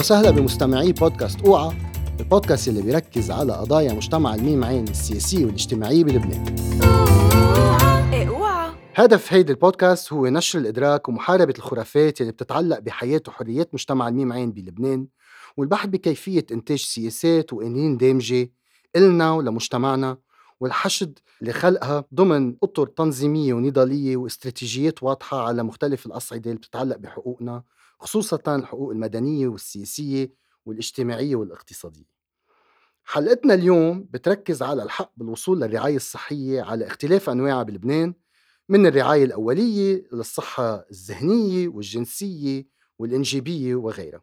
وسهلا بمستمعي بودكاست أوعى البودكاست اللي بيركز على قضايا مجتمع الميم عين السياسية والاجتماعية بلبنان. هدف هيدي البودكاست هو نشر الإدراك ومحاربة الخرافات اللي بتتعلق بحياة وحريات مجتمع الميم عين بلبنان والبحث بكيفية إنتاج سياسات وقوانين دامجة إلنا ولمجتمعنا والحشد لخلقها ضمن أطر تنظيمية ونضالية واستراتيجيات واضحة على مختلف الأصعدة اللي بتتعلق بحقوقنا خصوصا الحقوق المدنية والسياسية والاجتماعية والاقتصادية. حلقتنا اليوم بتركز على الحق بالوصول للرعاية الصحية على اختلاف أنواعها بلبنان من الرعاية الأولية للصحة الذهنية والجنسية والإنجابية وغيرها.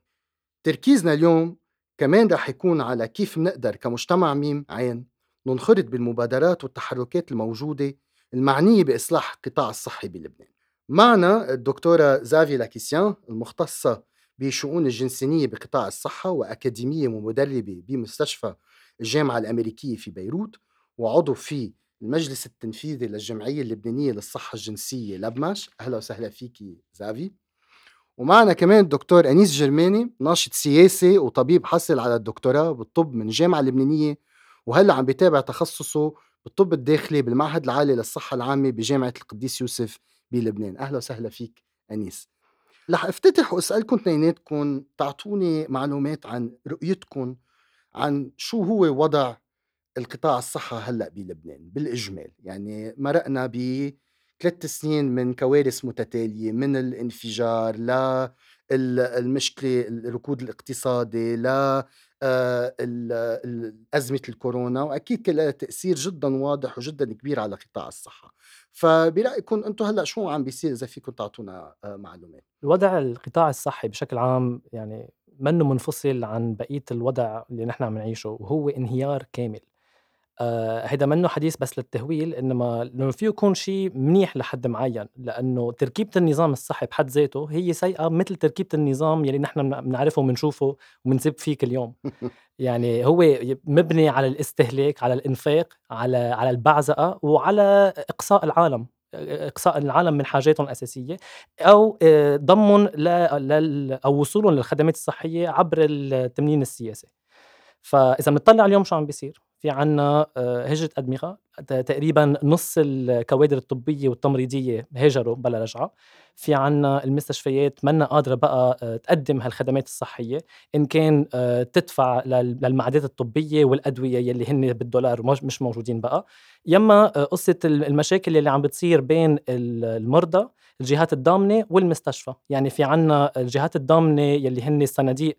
تركيزنا اليوم كمان رح يكون على كيف منقدر كمجتمع ميم عين ننخرط بالمبادرات والتحركات الموجودة المعنية بإصلاح القطاع الصحي بلبنان معنا الدكتورة زافي لاكيسيان المختصة بشؤون الجنسينية بقطاع الصحة وأكاديمية ومدربة بمستشفى الجامعة الأمريكية في بيروت وعضو في المجلس التنفيذي للجمعية اللبنانية للصحة الجنسية لبمش أهلا وسهلا فيكي زافي. ومعنا كمان الدكتور أنيس جرماني ناشط سياسي وطبيب حصل على الدكتوراه بالطب من الجامعة اللبنانية وهلا عم بيتابع تخصصه بالطب الداخلي بالمعهد العالي للصحة العامة بجامعة القديس يوسف بلبنان. أهلا وسهلا فيك أنيس. رح أفتتح وأسألكم اثنيناتكم تعطوني معلومات عن رؤيتكم عن شو هو وضع القطاع الصحة هلأ بلبنان بالإجمال. يعني مرقنا ب ثلاث سنين من كوارث متتالية من الانفجار لا المشكلة الركود الاقتصادي لا آه، أزمة الكورونا. وأكيد كان لها تأثير جدا واضح وجدا كبير على قطاع الصحة. فبرأيكم أنتم هلأ شو عم بيصير إذا فيكم تعطونا آه، معلومات؟ الوضع القطاع الصحي بشكل عام يعني منه منفصل عن بقية الوضع اللي نحن عم نعيشه وهو انهيار كامل. آه هيدا منه حديث بس للتهويل انما إنه فيه يكون شيء منيح لحد معين لأنه تركيبة النظام الصحي بحد ذاته هي سيئة مثل تركيبة النظام يلي نحن بنعرفه وبنشوفه وبنسب فيه كل يوم يعني هو مبني على الاستهلاك على الإنفاق على على البعزقه وعلى إقصاء العالم إقصاء العالم من حاجاتهم الأساسية أو آه، ضمهم أو وصولهم للخدمات الصحية عبر التمنين السياسي. فإذا بنطلع اليوم شو عم بيصير؟ في عنا آه، هجرة أدمغة. تقريبا نص الكوادر الطبية والتمريضية هاجروا بلا رجعة. في عنا المستشفيات منا قادرة بقى آه، تقدم هالخدمات الصحية. إن كان آه، تدفع للمعدات الطبية والأدوية يلي هن بالدولار مش موجودين بقى. يما قصة المشاكل اللي عم بتصير بين المرضى الجهات الضامنة والمستشفى. يعني في عنا الجهات الضامنة يلي هن الصناديق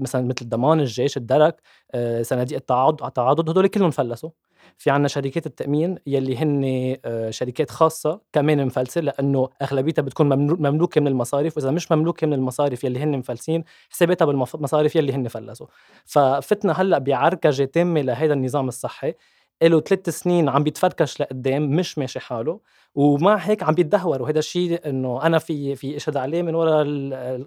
مثلا مثل ضمان الجيش الدرك آه، صناديق التعاضد التعاضد هدول كلهم فلسوا. في عنا شركات التأمين يلي هن آه، شركات خاصة كمان مفلسة لأنه أغلبيتها بتكون مملوكة من المصارف وإذا مش مملوكة من المصارف يلي هن مفلسين حساباتها بالمصارف يلي هن فلسوا. ففتنا هلأ بعركجة تامة لهذا النظام الصحي. له ثلاث سنين عم بيتفركش لقدام مش ماشي حاله. ومع هيك عم بيتدهور وهذا الشيء إنه أنا في في إشهد عليه من وراء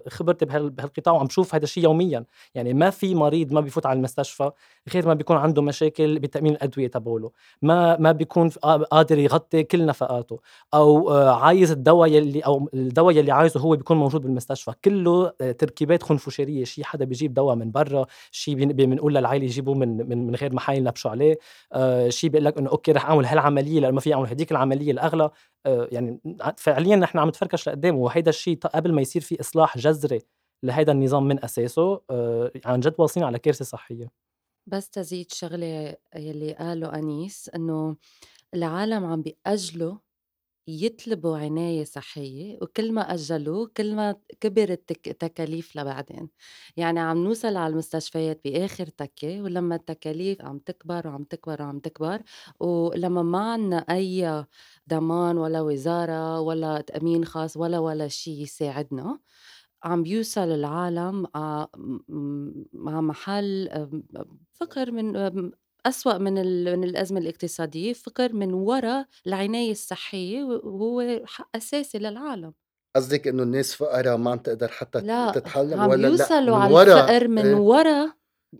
خبرتي بهالقطاع وعم بشوف هذا الشيء يوميا. يعني ما في مريض ما بيفوت على المستشفى غير ما بيكون عنده مشاكل بتأمين الأدوية تبعوله. ما ما بيكون قادر يغطي كل نفقاته. أو عايز الدواء يلي أو الدواء يلي عايزه هو بيكون موجود بالمستشفى. كله تركيبات خنفشاريه شيء حدا بيجيب دواء من برا شيء بنقول للعائلة يجيبوه من من من غير محايل ينبشوا عليه. شيء بيقول لك إنه أوكي رح أعمل هالعملية لأنه ما في اعمل هديك العملية الأغلى. يعني فعليا نحن عم نتفركش لقدام وهيدا الشيء قبل ما يصير في إصلاح جذري لهيدا النظام من أساسه آه، عن جد واصلين على كارثة صحية. بس تزيد شغلة يلي قاله أنيس إنه العالم عم بيأجلوا يطلبوا عناية صحية وكل ما أجلوه كل ما كبرت التكاليف لبعدين. يعني عم نوصل على المستشفيات بآخر تكة ولما التكاليف عم تكبر وعم تكبر وعم تكبر ولما ما عنا أي ضمان ولا وزارة ولا تأمين خاص ولا ولا شيء يساعدنا عم بيوصل العالم مع محل فقر من أسوأ من من الأزمة الاقتصادية فقر من وراء العناية الصحية وهو حق أساسي للعالم قصدك إنه الناس فقراء ما عم تقدر حتى لا تتحلم عم ولا لأ على الفقر من إيه؟ وراء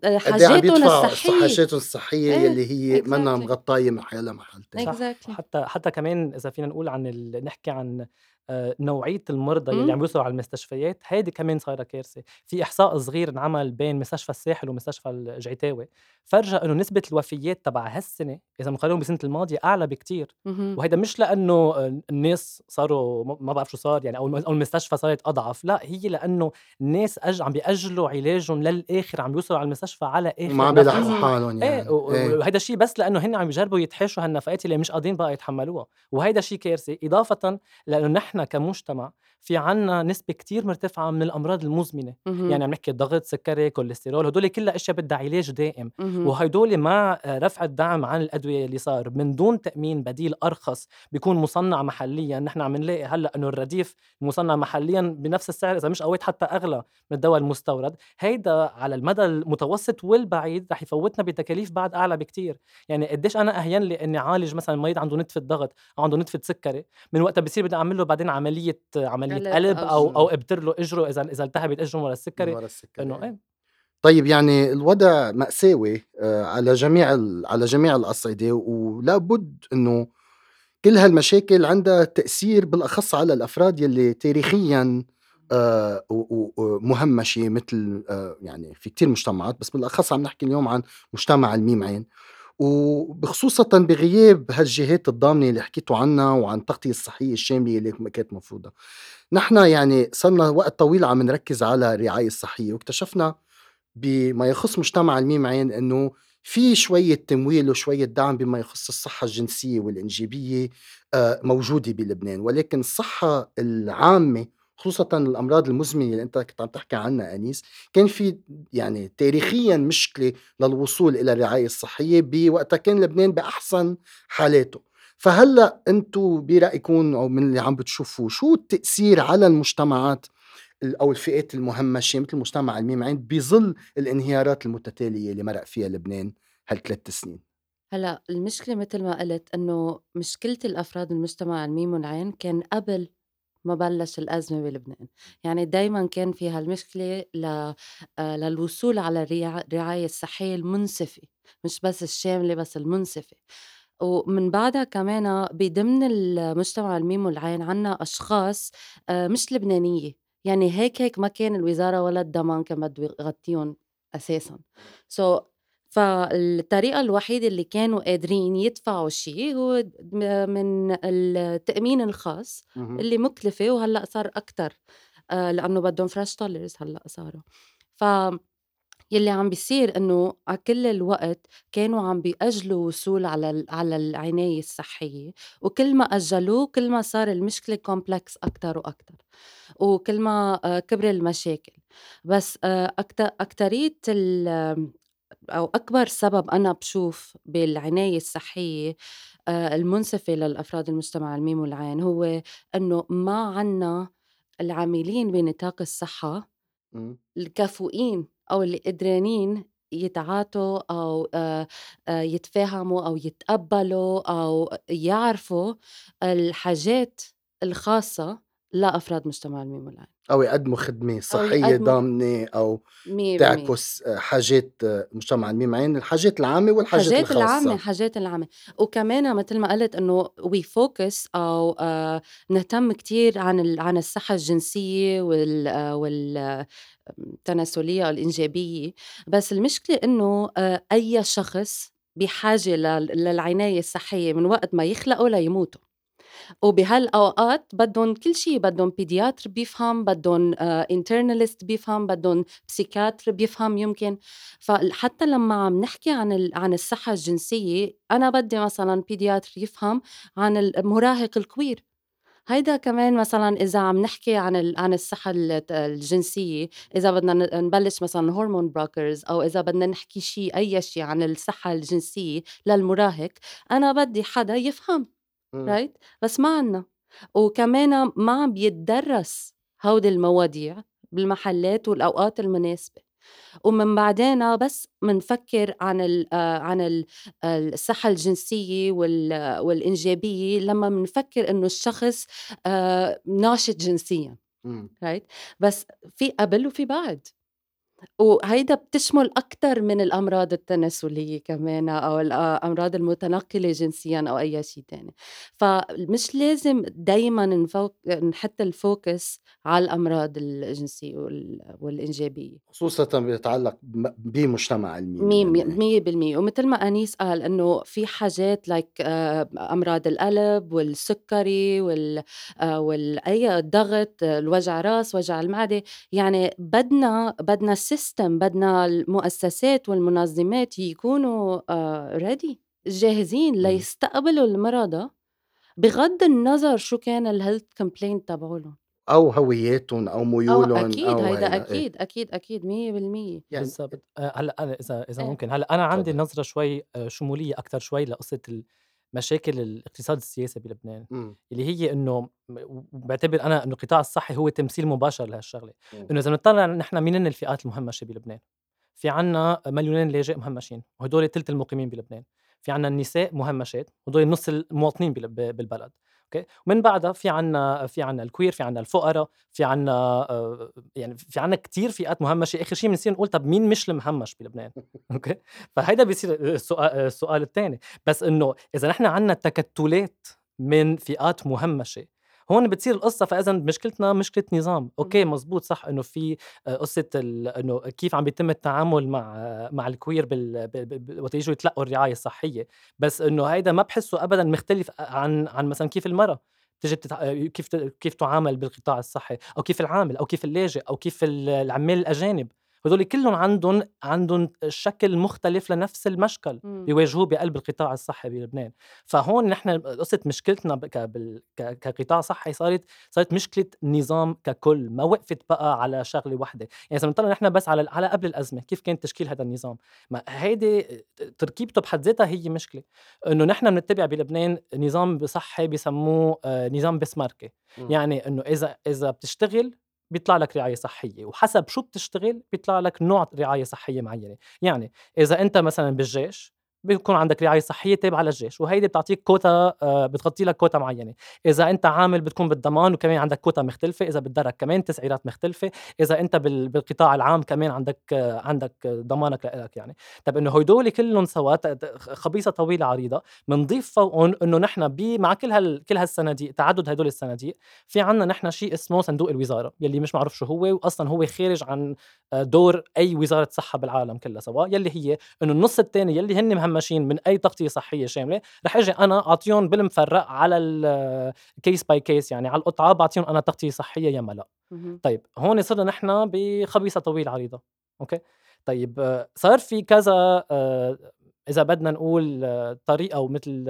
آه، حاجاتهم الصحية حاجاتهم الصحية إيه؟ يلي هي exactly. منها مغطاية محلها محل exactly. حتى حتى كمان إذا فينا نقول عن ال... نحكي عن نوعية المرضى إمم. يلي عم يوصلوا على المستشفيات هيدي كمان صايرة كارثة في إحصاء صغير انعمل بين مستشفى الساحل ومستشفى الجعيتاوي فرجى إنه نسبة الوفيات تبع هالسنة إذا بنقارنهم بالسنة الماضية أعلى بكتير. وهيدا مش لأنه آه، الناس صاروا ما بعرف شو صار يعني أو المستشفى صارت أضعف لا هي لأنه الناس أج... عم بيأجلوا علاجهم للآخر عم بيوصلوا على المستشفى على آخر ما عم مهم. حالهم إيه يعني و- إيه. وهيدا الشيء بس لأنه هن عم يجربوا يتحاشوا هالنفقات اللي مش قادرين بقى يتحملوها وهيدا شيء كارثي اضافه لأنه نحن كمجتمع في عنا نسبة كتير مرتفعة من الأمراض المزمنة. اهم. يعني عم نحكي ضغط سكري كوليسترول هدول كلها أشياء بدها علاج دائم. وهدول مع رفع الدعم عن الأدوية اللي صار من دون تأمين بديل أرخص بيكون مصنع محليا. نحن عم نلاقي هلأ إنه الرديف المصنع محليا بنفس السعر إذا مش quite حتى أغلى من الدواء المستورد. هيدا على المدى المتوسط والبعيد رح يفوتنا بتكاليف بعد أعلى بكتير. يعني قديش أنا أهين لي إني عالج مثلا مريض عنده نتفة ضغط أو عنده نتفة سكري؟ من وقتها بصير بدي أعمل له بعدين عملية عملية قلب قلب أو أو شي. أو أبتر له إجره إذا إذا التهبت إجره ورا السكري ورا السكري إنه إيه. طيب يعني الوضع مأساوي آه، على جميع على جميع الأصعدة ولا بد إنه كل هالمشاكل عندها تأثير بالأخص على الأفراد يلي تاريخيا آه، ومهمشة مثل آه، يعني في كتير مجتمعات بس بالأخص عم نحكي اليوم عن مجتمع الميم عين. وبخصوصا بغياب هالجهات الضامنة اللي حكيتوا عنها وعن التغطية الصحية الشاملة اللي كانت مفروضة. نحن يعني صرنا وقت طويل عم نركز على الرعاية الصحية واكتشفنا بما يخص مجتمع الميم عين إنه في شوية تمويل وشوية دعم بما يخص الصحة الجنسية والإنجابية آه، موجودة بلبنان. ولكن الصحة العامة خصوصا الأمراض المزمنة اللي أنت كنت عم تحكي عنها أنيس كان في يعني تاريخيا مشكلة للوصول إلى الرعاية الصحية بوقتها كان لبنان بأحسن حالاته. فهلأ أنتم برأيكم أو من اللي عم بتشوفوا شو التأثير على المجتمعات ال- أو الفئات المهمشة مثل مجتمع الميم عين بظل الانهيارات المتتالية اللي مرق فيها لبنان هالثلاث سنين؟ هلأ المشكلة متل ما قُلت إنه مشكلة الأفراد المجتمع الميم والعين كان قبل ما بلّش الأزمة بلبنان، يعني دايمًا كان في هالمشكلة ل آآ للوصول على الرعا الرعاية الصحية المُنصفة، مش بس الشاملة بس المُنصفة، ومن بعدها كمان بضمن المجتمع الميم والعين عنا أشخاص آآ مش لبنانية، يعني هيك، هيك ما كان الوزارة ولا الضمان كان بده يغطيهم أساسًا. so فالطريقة الوحيدة اللي كانوا قادرين يدفعوا شي هو من التأمين الخاص اللي مُكلفة وهلأ صار أكتر آآ لإنه بدّن fresh dollars هلأ صاروا. ف يلّي عم بيصير إنه ع كل الوقت كانوا عم بيأجلوا وصول على على العناية الصحية، وكل ما أجّلوه كل ما صار المشكلة complex أكتر وأكتر، وكل ما آآ كبر المشاكل. بس آآ أو أكبر سبب أنا بشوف بالعناية الصحية آآ المُنصفة للأفراد المجتمع الميم والعين هو إنه ما عنا العاملين بنطاق الصحة مم. الكفؤين أو اللي قدرانين يتعاطوا أو آآ آآ يتفاهموا أو يتقبّلوا أو يعرفوا الحاجات الخاصة لأفراد مجتمع الميم والعين. أو يقدموا خدمة صحية ضامنة أو 100% تعكس آه، حاجات آه، مجتمع الميم عين الحاجات العامة والحاجات حاجات العامة الخاصة. حاجات العامة. وكمان متل ما قلت إنه we focus أو آآ نهتم كتير عن عن الصحة الجنسية وال آآ وال آه، التناسلية الإنجابية، بس المشكلة إنه آآ أي شخص بحاجة لل للعناية الصحية من وقت ما يخلقوا ليموتوا. وبهالأوقات بدّن كل شي بدّن بيدياتر بيفهم، بدّن آآ internalist بيفهم، بدّن psychiater بيفهم يمكن، فحتى لمّا عم نحكي عن عن الصحة الجنسية أنا بدّي مثلًا بيدياتر يفهم عن المراهق الكوير، هيدا كمان مثلًا إذا عم نحكي عن عن الصحة الت الجنسية، إذا بدنا نبلّش مثلًا hormone blockers أو إذا بدنا نحكي شي أي شي عن الصحة الجنسية للمراهق، أنا بدّي حدا يفهم. مم. right بس ما عنا. وكمان ما عم بيتدرس هودي المواضيع بالمحلات والأوقات المناسبة. ومن بعدين بس منفكر عن ال آه، عن ال الصحة الجنسية وال والإنجابية لما منفكر إنه الشخص آه، ناشط جنسيا. مم. right بس في قبل وفي بعد. وهيدا بتشمل أكتر من الأمراض التناسلية كمان أو الأمراض المتنقلة جنسيًا أو أي شي تاني، فمش لازم دايمًا نفوك نحط ال focus على الأمراض الجنسية والإنجابية. خصوصًا بيتعلق بمجتمع الميم مية بالمية. ومثل ما أنيس قال إنه في حاجات like آه، أمراض القلب والسكري وال آه، والأي الضغط الوجع راس وجع المعدة. يعني بدنا بدنا ال system بدنا المؤسسات والمنظمات يكونوا ready آه، جاهزين ليستقبلوا المرضى بغض النظر شو كان ال health complaint تبعولن أو هويّاتٌ أو ميولٌ أو أكيد أو هيدا إيه. أكيد، أكيد، أكيد 100% يعني بالضبط. آه، هلأ أنا إذا إذا إيه. ممكن. هلأ أنا عندي نظرة شوي آه، شمولية أكتر شوي لقصة مشاكل الاقتصاد السياسي بلبنان إمم. اللي هي إنه بعتبر أنا إنه القطاع الصحي هو تمثيل مباشر لهالشغلة. إنه إذا بنطلع نحن مين الفئات المهمشة بلبنان في عنا مليونين لاجئ مهمشين وهدول ثلث المقيمين بلبنان في عنا النساء مهمشات وهدول نص المواطنين بالبلد. أوكي؟ ومن بعدها في عنا في عنا ال queer في عنا الفقراء في عنا آه، يعني في عنا كتير فئات مهمشة. آخر شيء بنصير نقول طب مين مش المهمش بلبنان؟ أوكي؟ فهيدا بيصير السؤال الثاني بس إنه إذا نحن عنا تكتلات من فئات مهمشة هون بتصير القصة فإذا مشكلتنا مشكلة نظام، أوكي مزبوط صح إنه في آه، قصة إنه كيف عم بيتم التعامل مع مع الكوير بال... وقت يجوا يتلقوا الرعاية الصحية، بس إنه هيدا ما بحسه أبدا مختلف عن عن مثلا كيف المرأة تجي تتع... كيف كيف تعامل بالقطاع الصحي أو كيف العامل أو كيف اللاجئ أو كيف العمال الأجانب. هدول كلهم عندهم عندهم شكل مختلف لنفس المشكل إمم. بيواجهوه بقلب القطاع الصحي بلبنان. فهون نحن قصة مشكلتنا كقطاع صحي صارت صارت مشكلة نظام ككل ما وقفت بقى على شغلة واحدة يعني إذا بنطلع نحن بس على على قبل الأزمة كيف كان تشكيل هذا النظام؟ ما هيدي تركيبته بحد ذاتها هي مشكلة. إنه نحن بنتبع بلبنان نظام صحي بسموه آه، نظام بسماركي يعني إنه إذا إذا بتشتغل بيطلع لك رعاية صحية وحسب شو بتشتغل بيطلع لك نوع رعاية صحية معينة. يعني إذا أنت مثلا بالجيش بيكون عندك رعاية صحية تابعة للجيش وهيدي بتعطيك كوتا آه، بتغطي لك كوتا معينة. إذا أنت عامل بتكون بالضمان وكمان عندك كوتا مختلفة إذا بالدرك كمان تسعيرات مختلفة. إذا أنت بالقطاع العام كمان عندك آه، عندك ضمانك لك يعني. طب إنه هدول كلهم سوا خبيصه طويلة عريضة بنضيف فوقهم إنه نحن مع كل هال كل هالصناديق تعدد هدول الصناديق في عندنا نحن شيء اسمه صندوق الوزارة يلي مش معروف شو هو واصلا هو خارج عن آه، دور أي وزارة صحة بالعالم كلها سوا يلي هي إنه النص الثاني يلي هن مهمشين من أي تغطية صحية شاملة رح إجي أنا أعطيهم بالمفرق على ال case by case يعني على القطعة بعطيهم أنا تغطية صحية يا ما لا طيب هون صرنا نحن بخبيصه طويل عريضة أوكي؟ طيب آه، صار في كذا آه، إذا بدنا نقول طريقة ومثل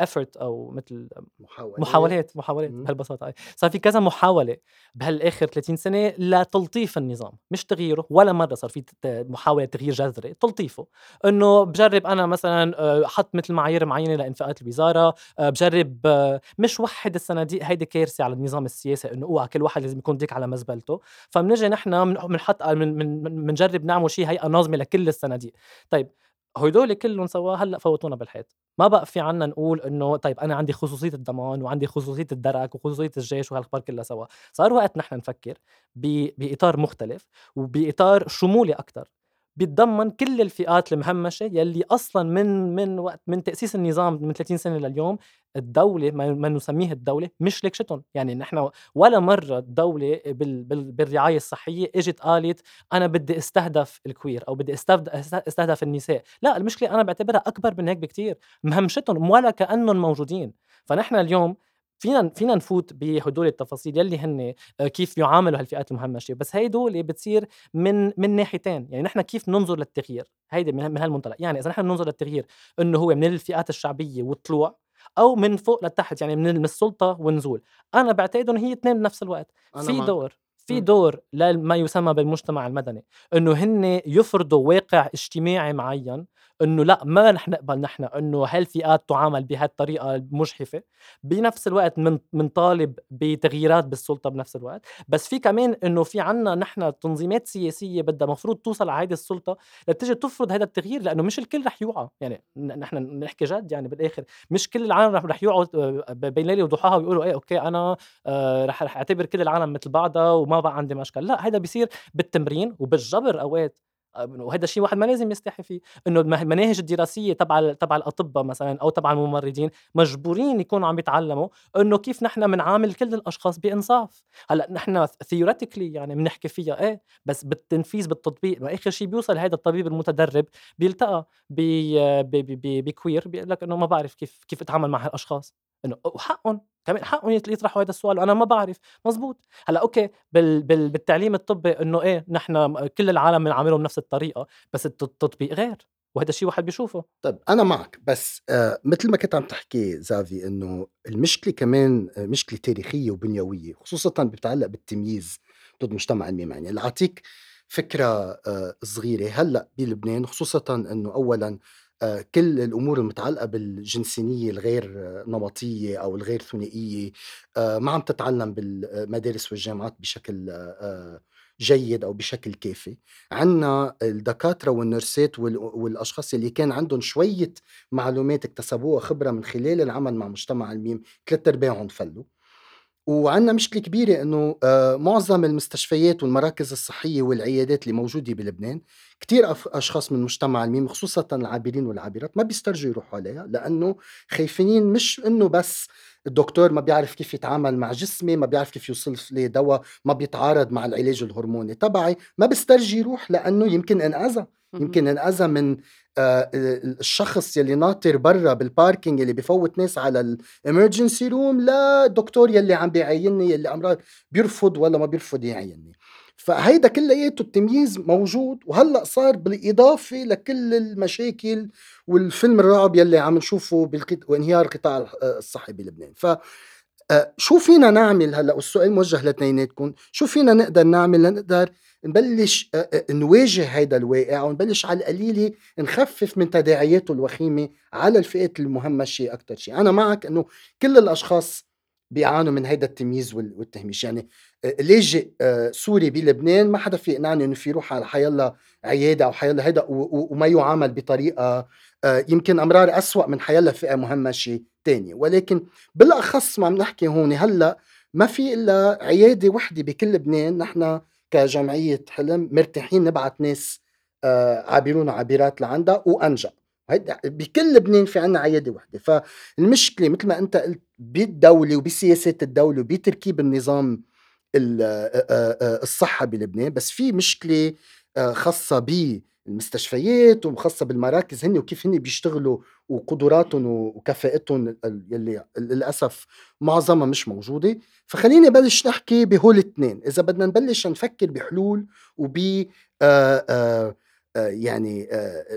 effort أو مثل محاولات محاولات محاولات بهالبساطة. صار في كذا محاولة بهالآخر 30 سنة لتلطيف النظام. مش تغييره ولا مرة صار في محاولة تغيير جذري تلطيفه. إنه بجرب أنا مثلا آه، أحط مثل معايير معينة لإنفاقات الوزارة آه، بجرب آه، مش وحد الصناديق هيدي كارثة على النظام السياسي إنه أوعى كل واحد لازم يكون ديك على مزبلته. فبنجي نحن بنحط بنجرب نعمل شيء هيئة ناظمة لكل الصناديق طيب هدول كلهم سوا هلأ فوتونا بالحيط. ما بقى في عنا نقول إنه طيب أنا عندي خصوصية الضمان وعندي خصوصية الدرك وخصوصية الجيش وهالأخبار كلها سوا. صار وقت نحن نفكر بإطار مختلف وبإطار شمولي أكثر بيتضمن كل الفئات المهمشة يلي أصلا من من وقت من تأسيس النظام من 30 سنة لليوم الدولة ما نسميه الدولة مش لكشتهم يعني نحن ولا مرة الدولة بال بال بالرعاية الصحية إجت قالت أنا بدي أستهدف الكوير أو بدي أستهدف النساء. لا المشكلة أنا بعتبرها أكبر من هيك بكتير. مهمشتهم ولا كأنهم موجودين. فنحن اليوم فينا فينا نفوت بهدول التفاصيل يلي هن آه، كيف يعاملوا هالفئات المهمشة. بس هدول بتصير من من ناحيتين. يعني نحن كيف ننظر للتغيير؟ هيدي من هالمنطلق. يعني إذا نحن بننظر للتغيير إنه هو من الفئات الشعبية والطلوع أو من فوق لتحت يعني من السلطة والنزول أنا بعتقد انه هي اثنين بنفس الوقت. في دور في دور لما يسمى بالمجتمع المدني. إنه هن يفرضوا واقع اجتماعي معين إنه لأ ما رح نقبل نحن إنه هالفئات تعامل بهالطريقة المجحفة. بنفس الوقت من منطالب بتغييرات بالسلطة بنفس الوقت. بس في كمان إنه في عنا نحن تنظيمات سياسية بدها مفروض توصل على هيدي السلطة لتجي تفرض هذا التغيير لأنه مش الكل رح يوعى. يعني نحن نحكي جد يعني بالآخر. مش كل العالم رح يوعوا آه، بين ليله وضحاها ويقولوا إيه أوكي أنا آه رح رح أعتبر كل العالم مثل بعضها وما بقى عندي مشكل لأ هذا بيصير بالتمرين وبالجبر أوقات. وهذا الشيء واحد ما لازم يستحي فيه إنه المناهج الدراسية تبع تبع الأطباء مثلا أو تبع الممرضين مجبورين يكونوا عم يتعلموا إنه كيف نحن بنعامل كل الأشخاص بإنصاف. هلأ نحن theoretically يعني بنحكي فيها إيه بس بالتنفيذ بالتطبيق واخر شيء بيوصل هذا الطبيب المتدرب بيلتقى ب queer بيقول لك إنه ما بعرف كيف كيف أتعامل مع هالأشخاص. إنه وحقهم كمان حقهم يطرحوا هذا السؤال وأنا ما بعرف. مزبوط. هلأ أوكي بال بال بالتعليم الطبي إنه إيه نحن كل العالم بنعاملهم بنفس الطريقة بس التطبيق غير وهذا الشيء واحد بيشوفه. طيب أنا معك بس آه مثل ما كنت عم تحكي زافي إنه المشكلة كمان آه مشكلة تاريخية وبنيوية خصوصا بتتعلق بالتمييز ضد مجتمع الميم يعني لاعطيك فكرة آه صغيرة هلأ بلبنان خصوصا إنه اولا كل الأمور المتعلقة بالجنسينية الغير نمطية أو الغير ثنائية آه، ما عم تتعلم بالمدارس والجامعات بشكل آه، جيد أو بشكل كافي. عندنا الدكاترة والنرسات والأشخاص اللي كان عندهم شوية معلومات اكتسبوها خبرة من خلال العمل مع مجتمع الميم ثلاث أرباعهم فلوا. وعندنا مشكلة كبيرة إنه آه، معظم المستشفيات والمراكز الصحية والعيادات اللي موجودة بلبنان كتير أشخاص من مجتمع الميم خصوصا العابرين والعابرات ما بيسترجوا يروحوا عليها لأنه خايفين مش إنه بس الدكتور ما بيعرف كيف يتعامل مع جسمي ما بيعرف كيف يوصل لي دواء ما بيتعارض مع العلاج الهرموني تبعي ما بيسترجي يروح لأنه يمكن أنأذى. يمكن أنأذى من آه، الشخص يلي ناطر برا بال parking اللي بفوت ناس على ال emergency room لا الدكتور يلي عم بيعيني يلي أمراض بيرفض ولا ما بيرفض يعيني فهيدا كلياته التمييز موجود وهلأ صار بالإضافة لكل المشاكل والفيلم الرعب يلي عم نشوفه وانهيار القطاع الصحي بلبنان. ف آه، شو فينا نعمل هلأ؟ والسؤال موجه لاثنيناتكم. شو فينا نقدر نعمل لنقدر نبلش نواجه هذا الواقع ونبلش على القليلة نخفف من تداعياته الوخيمة على الفئات المهمشه أكثر شيء، أنا معك إنه كل الأشخاص بيعانوا من هذا التمييز والتهميش، يعني لاجئ سوري بلبنان ما حدا في يقنعني إنه في يروح على حيلا عيادة أو حيلا هيدا وما يعامل بطريقة يمكن أمرار أسوأ من حيلا فئة مهمشه تانية. ولكن بالأخص ما عم نحكي هون هلأ ما في إلا عيادة وحدة بكل لبنان نحن كجمعية حلم مرتاحين نبعث ناس آه، عابرون وعابرات لعندها وانجا بكل لبنان في عنا عيادة وحدة. فالمشكلة مثل ما أنت قلت بالدولة وبسياسات الدولة وبتركيب النظام الصحة بلبنان بس في مشكلة خاصة ب المستشفيات وخاصة بالمراكز هن وكيف هن بيشتغلوا وقدراتهم وكفاءتهم يلي للأسف معظمها مش موجودة. فخليني بلش نحكي بهول الاثنين إذا بدنا نبلش نفكر بحلول وب آه، آه، يعني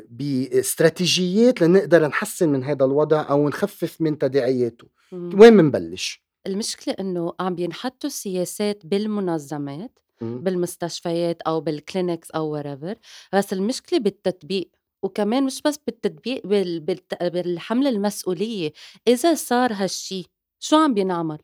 باستراتيجيات لنقدر نحسن من هذا الوضع أو نخفف من تداعياته. وين بنبلش؟ المشكلة إنه عم بينحطوا سياسات بالمنظمات بالمستشفيات أو بالكلينكس أو whatever بس المشكلة بالتطبيق. وكمان مش بس بالتطبيق بال... بالت... بالحمل المسؤولية. إذا صار هالشي شو عم بينعمل؟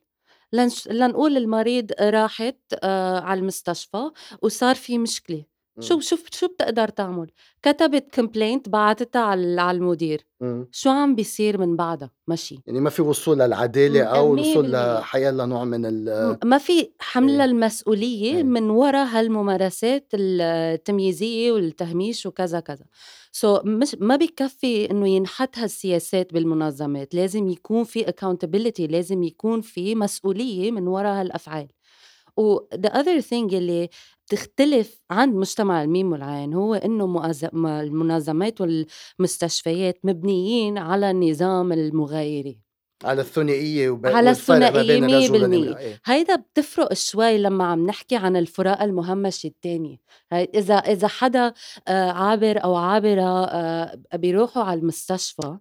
لنقول المريض راحت آه على المستشفى وصار في مشكلة. شو شو شو بتقدر تعمل؟ كتبت complaint بعتتها على على المدير إمم. شو عم بيصير من بعدها؟ ماشي يعني ما في وصول للعدالة أو وصول لحيلا نوع من ال ما في حمل إيه. المسؤولية إيه. من وراء هالممارسات التمييزية والتهميش وكذا كذا سو so, مش ما بكفي إنه ينحط هالسياسات بالمنظمات لازم يكون في accountability لازم يكون في مسؤولية من وراء هالأفعال و the other thing اللي بتختلف عند مجتمع الميم والعين هو إنه المنظمات والمستشفيات مبنيين على النظام المغايري على الثنائية وب... على الثنائية مية بالمية. هيدا بتفرق شوي لما عم نحكي عن الفراق المهمشة التانية إذا إذا حدا آه، عابر أو عابرة آه، بيروحوا على المستشفى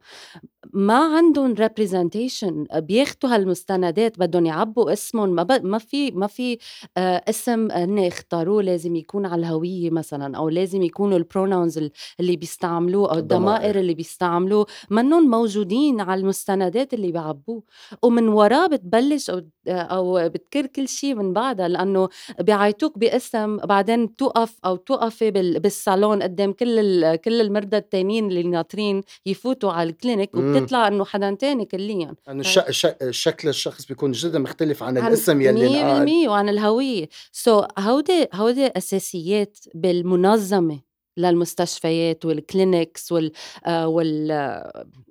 ما عندهم representation بياخدوا هالمستندات بدهم يعبوا اسمهم. ما ب... ما في ما في آه اسم هن اختاروه لازم يكون على الهوية مثلا أو لازم يكونوا البرونونز اللي بيستعملوه أو الضمائر اللي بيستعملوه. منهم موجودين على المستندات اللي بيعبوه. ومن وراه بتبلش أو أو بتكر كل شيء من بعدها لأنه بيعيطوك باسم بعدين توقف أو توقفي بالصالون قدام كل كل المرضى التانيين اللي ناطرين يفوتوا على ال clinic وبتطلع إنه حدا تاني كليا. يعني الش... شكل الشخص بيكون جدا مختلف عن, عن الاسم يلي 100% وعن الهوية. so, هودي هودي أساسيات بالمنظمة. للمستشفيات وال clinics وال آه، وال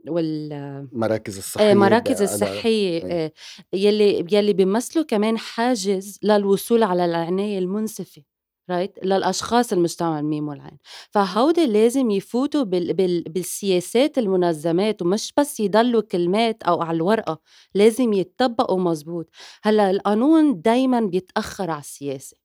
وال مراكز آه، الصحية مراكز الصحية آه، يلي يلي بيمثلوا كمان حاجز للوصول على العناية المنصفة. رايت للأشخاص المجتمع الميم والعين. فهودي لازم يفوتوا بال... بال... بالسياسات المنظمات ومش بس يضلوا كلمات أو على الورقة لازم يتطبقوا مزبوط هلأ القانون دايما بيتأخر على السياسة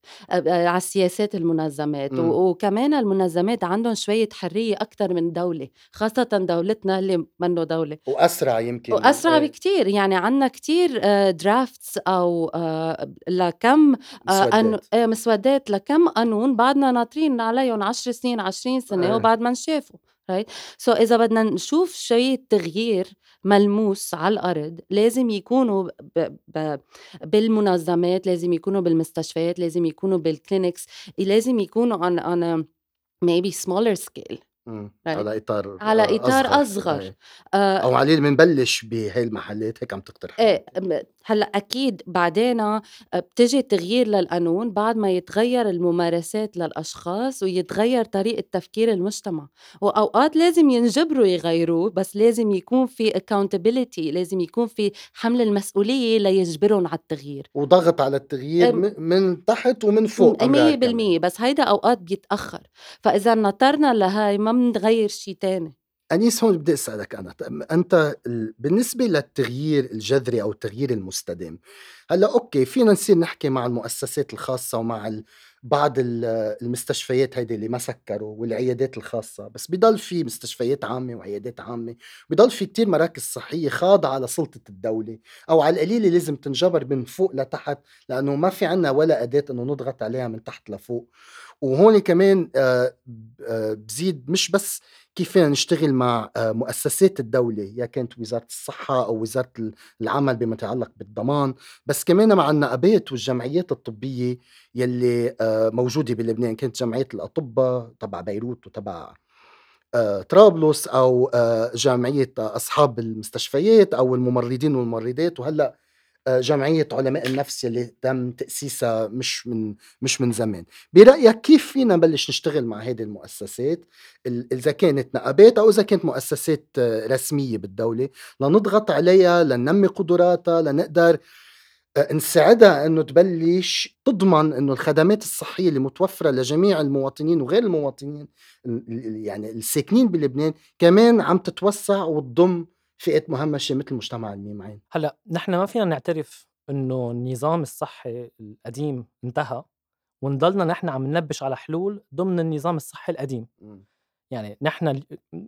على السياسات المنظمات و... وكمان المنظمات عندهم شوية حرية أكثر من دولة خاصة دولتنا اللي منه دولة. وأسرع يمكن وأسرع إيه. بكتير يعني عندنا كتير drafts أو آه، لكم مسودات. آه، مسودات لكم قانون بعدنا ناطرين عليهم 10 سنين 20 سنة إيه. وبعد ما نشافوا right so إذا بدنا نشوف شوية تغيير ملموس على الأرض لازم يكونوا ب... ب... بالمنظمات لازم يكونوا بالمستشفيات لازم يكونوا بال clinics لازم يكونوا on, on a maybe smaller scale على إطار على إطار أصغر, أصغر. إيه. آه أو عليه بنبلش بهي المحلات هيك عم تقترح إيه هلأ أكيد بعدين آه، بتجي تغيير للقانون بعد ما يتغير الممارسات للأشخاص ويتغير طريقة تفكير المجتمع. وأوقات لازم ينجبروا يغيروه بس لازم يكون في accountability لازم يكون في حمل المسؤولية ليجبرهم على التغيير. وضغط على التغيير من تحت ومن فوق مية بالمية بس هيدا أوقات بيتأخر. فإذا نطرنا لهاي ما بنغير شيء تاني. أنيس هون بدي أسألك أنا أنت بالنسبة للتغيير الجذري أو التغيير المستدام هلأ أوكي فينا نصير نحكي مع المؤسسات الخاصة ومع بعض المستشفيات هيدي اللي ما سكروا والعيادات الخاصة بس بضل في مستشفيات عامة وعيادات عامة بضل في كتير مراكز صحية خاضعة لسلطة الدولة أو على القليلة لازم تنجبر من فوق لتحت لأنه ما في عنا ولا أداة أنه نضغط عليها من تحت لفوق وهون كمان آه، آه، بزيد مش بس كيف فينا نشتغل مع آه، مؤسسات الدولة يا كانت وزارة الصحة أو وزارة العمل بما يتعلق بالضمان بس كمان مع النقابات والجمعيات الطبية يلي موجودة بلبنان كانت جمعية الأطباء تبع بيروت وتبع طرابلس أو جمعية أصحاب المستشفيات أو الممرضين والممرضات وهلأ آه، جمعية علماء النفس اللي تم تأسيسها مش من مش من زمان. برأيك كيف فينا نبلش نشتغل مع هذه المؤسسات؟ إذا كانت نقابات أو إذا كانت مؤسسات آه، رسمية بالدولة. لنضغط عليها لننمي قدراتها لنقدر آه، نساعدها إنه تبلش تضمن إنه الخدمات الصحية اللي متوفرة لجميع المواطنين وغير المواطنين يعني الساكنين بلبنان كمان عم تتوسع وتضم فئة مهمشة مثل مجتمع الميمعين هلأ نحن ما فينا نعترف إنه النظام الصحي القديم انتهى ونضلنا نحن عم ننبش على حلول ضمن النظام الصحي القديم. م. يعني نحن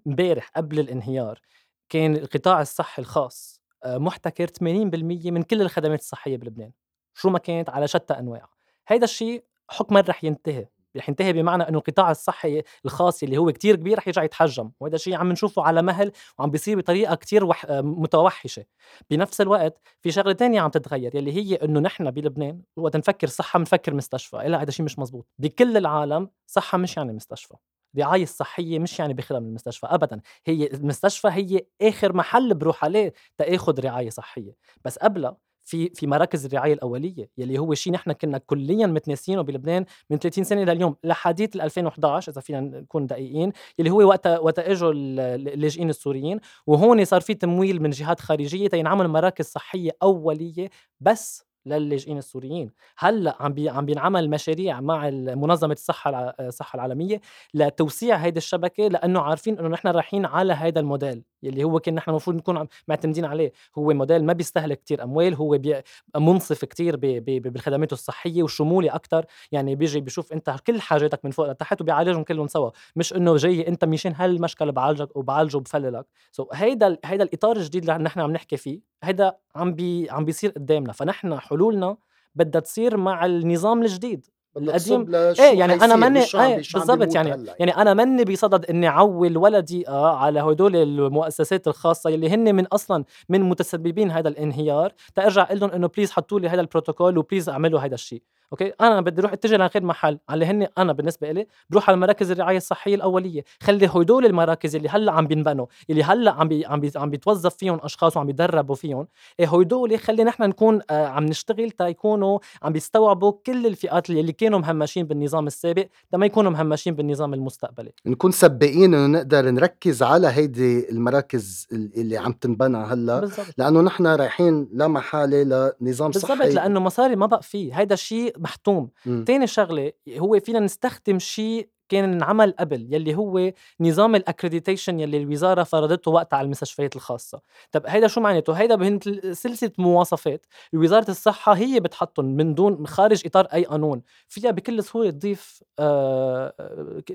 امبارح قبل الانهيار كان القطاع الصحي الخاص آه، محتكر 80% من كل الخدمات الصحية بلبنان شو ما كانت على شتى أنواعها. هيدا الشيء حكما رح ينتهي. رح ينتهي بمعنى إنه القطاع الصحي الخاص اللي هو كتير كبير رح يرجع يتحجم وهذا الشيء عم نشوفه على مهل وعم بيصير بطريقة كتير وح... متوحشة. بنفس الوقت في شغلة تانية عم تتغير يلي هي إنه نحن بلبنان وقت نفكر صحة بنفكر مستشفى لا هذا الشيء مش مزبوط. بكل العالم صحة مش يعني مستشفى. الرعاية الصحية مش يعني بخدم المستشفى أبدا. هي المستشفى هي آخر محل بروح عليه تاخذ رعاية صحية. بس قبلها في في مراكز الرعاية الأولية يلي هو شيء نحن كنا كليا متناسينه بلبنان من 30 سنة لليوم لحديث 2011 إذا فينا نكون دقيقين يلي هو وقت وقت إجوا اللاجئين السوريين وهون صار في تمويل من جهات خارجية تينعمل مراكز صحية أولية بس للاجئين السوريين. هلأ عم بي عم بينعمل مشاريع مع منظمة الصحة الصحة العالمية لتوسيع هيدي الشبكة لأنه عارفين إنه نحن رايحين على هذا الموديل. يلي هو كان نحن المفروض نكون معتمدين عليه. هو موديل ما بيستهلك كتير أموال هو بي منصف كتير بي بي بالخدمات الصحية وشمولي أكثر يعني بيجي بيشوف أنت كل حاجاتك من فوق لتحت وبيعالجهم كلهم سوا. مش إنه جاي أنت مشان هالمشكلة بعالجك وبعالجه بفللك so هيدا هيدا الإطار الجديد اللي نحن عم نحكي فيه هيدا عم بي عم بيصير قدامنا. فنحن حلولنا بدها تصير مع النظام الجديد. القديم إيه يعني أنا ماني إيه بالضبط يعني هلأ. يعني أنا ماني بصدد إني عول ولا دقيقه على هدول المؤسسات الخاصة اللي هن من أصلا من متسببين هذا الانهيار. تارجع أقول لهم إنه please حطوا لي هذا البروتوكول و please أعملوا هذا الشيء Okay؟ أنا بدي أروح أتجه لغير محل على هن أنا بالنسبة لي بروح على مراكز الرعاية الصحية الأولية. خلي هدول المراكز اللي هلأ عم بينبنوا اللي هلأ عم بي عم بي عم بيتوظف فيهم أشخاص وعم بيدربوا فيهم إيه هدول خلي نحن نكون آه عم نشتغل تا يكونوا عم بيستوعبوا كل الفئات اللي كانوا مهمشين بالنظام السابق ما يكونوا مهمشين بالنظام المستقبلي. نكون سباقين إنه نقدر نركز على هيدي المراكز اللي عم تنبنى هلأ بالزبط. لأنه نحن رايحين لا محالة لنظام بالزبط صحي. بالضبط لأنه مصاري ما بقى فيه. هيدا الشيء محتوم. إمم. تاني شغلة هو فينا نستخدم شيء كان انعمل قبل يلي هو نظام الاكريديتيشن يلي الوزارة فرضته وقتها على المستشفيات الخاصة. طب هيدا شو معناته؟ هيدا بهن سلسلة مواصفات وزارة الصحة هي بتحطهم من دون خارج إطار أي قانون. فيها بكل سهولة تضيف آه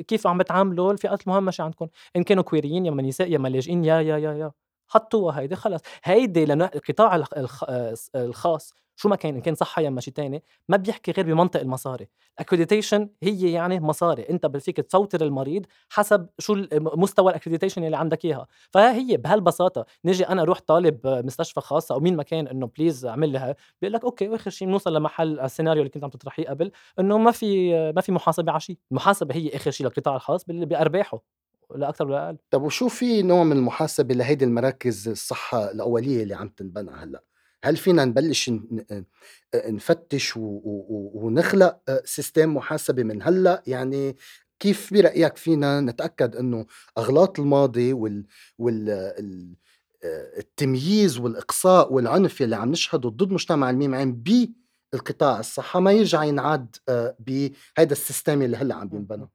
كيف عم بتعاملوا الفئات المهمشه عندكم إن كانوا كويريين يا نساء يا لاجئين يا يا يا يا. حطوها هيدي خلص هيدي القطاع آه، الخاص شو ما كان إن كان صحة يا شيء ثاني ما بيحكي غير بمنطق المصاري. ال accreditation هي يعني مصاري. أنت فيك تفوتر المريض حسب شو مستوى ال accreditation اللي عندك إياها. فهي بهالبساطة. نجي أنا أروح طالب مستشفى خاصه أو مين ما كان إنه please أعمل لها بيقول لك okay واخر شيء بنوصل لمحل السيناريو اللي كنت عم تطرحيه قبل إنه ما في ما في محاسبة على شيء. المحاسبة هي آخر شيء للقطاع الخاص بأرباحه. لا أكثر ولا أقل. طب وشو في نوع من المحاسبة لهيدي المراكز الصحة الأولية اللي عم تنبنى هلأ؟ هل فينا نبلش نفتش ونخلق سيستم محاسبة من هلأ؟ يعني كيف برأيك فينا نتأكد إنه أغلاط الماضي وال وال التمييز والإقصاء والعنف اللي عم نشهده ضد مجتمع الميم عين بالقطاع الصحة ما يرجع ينعاد بهذا ال system اللي هلأ عم بينبنى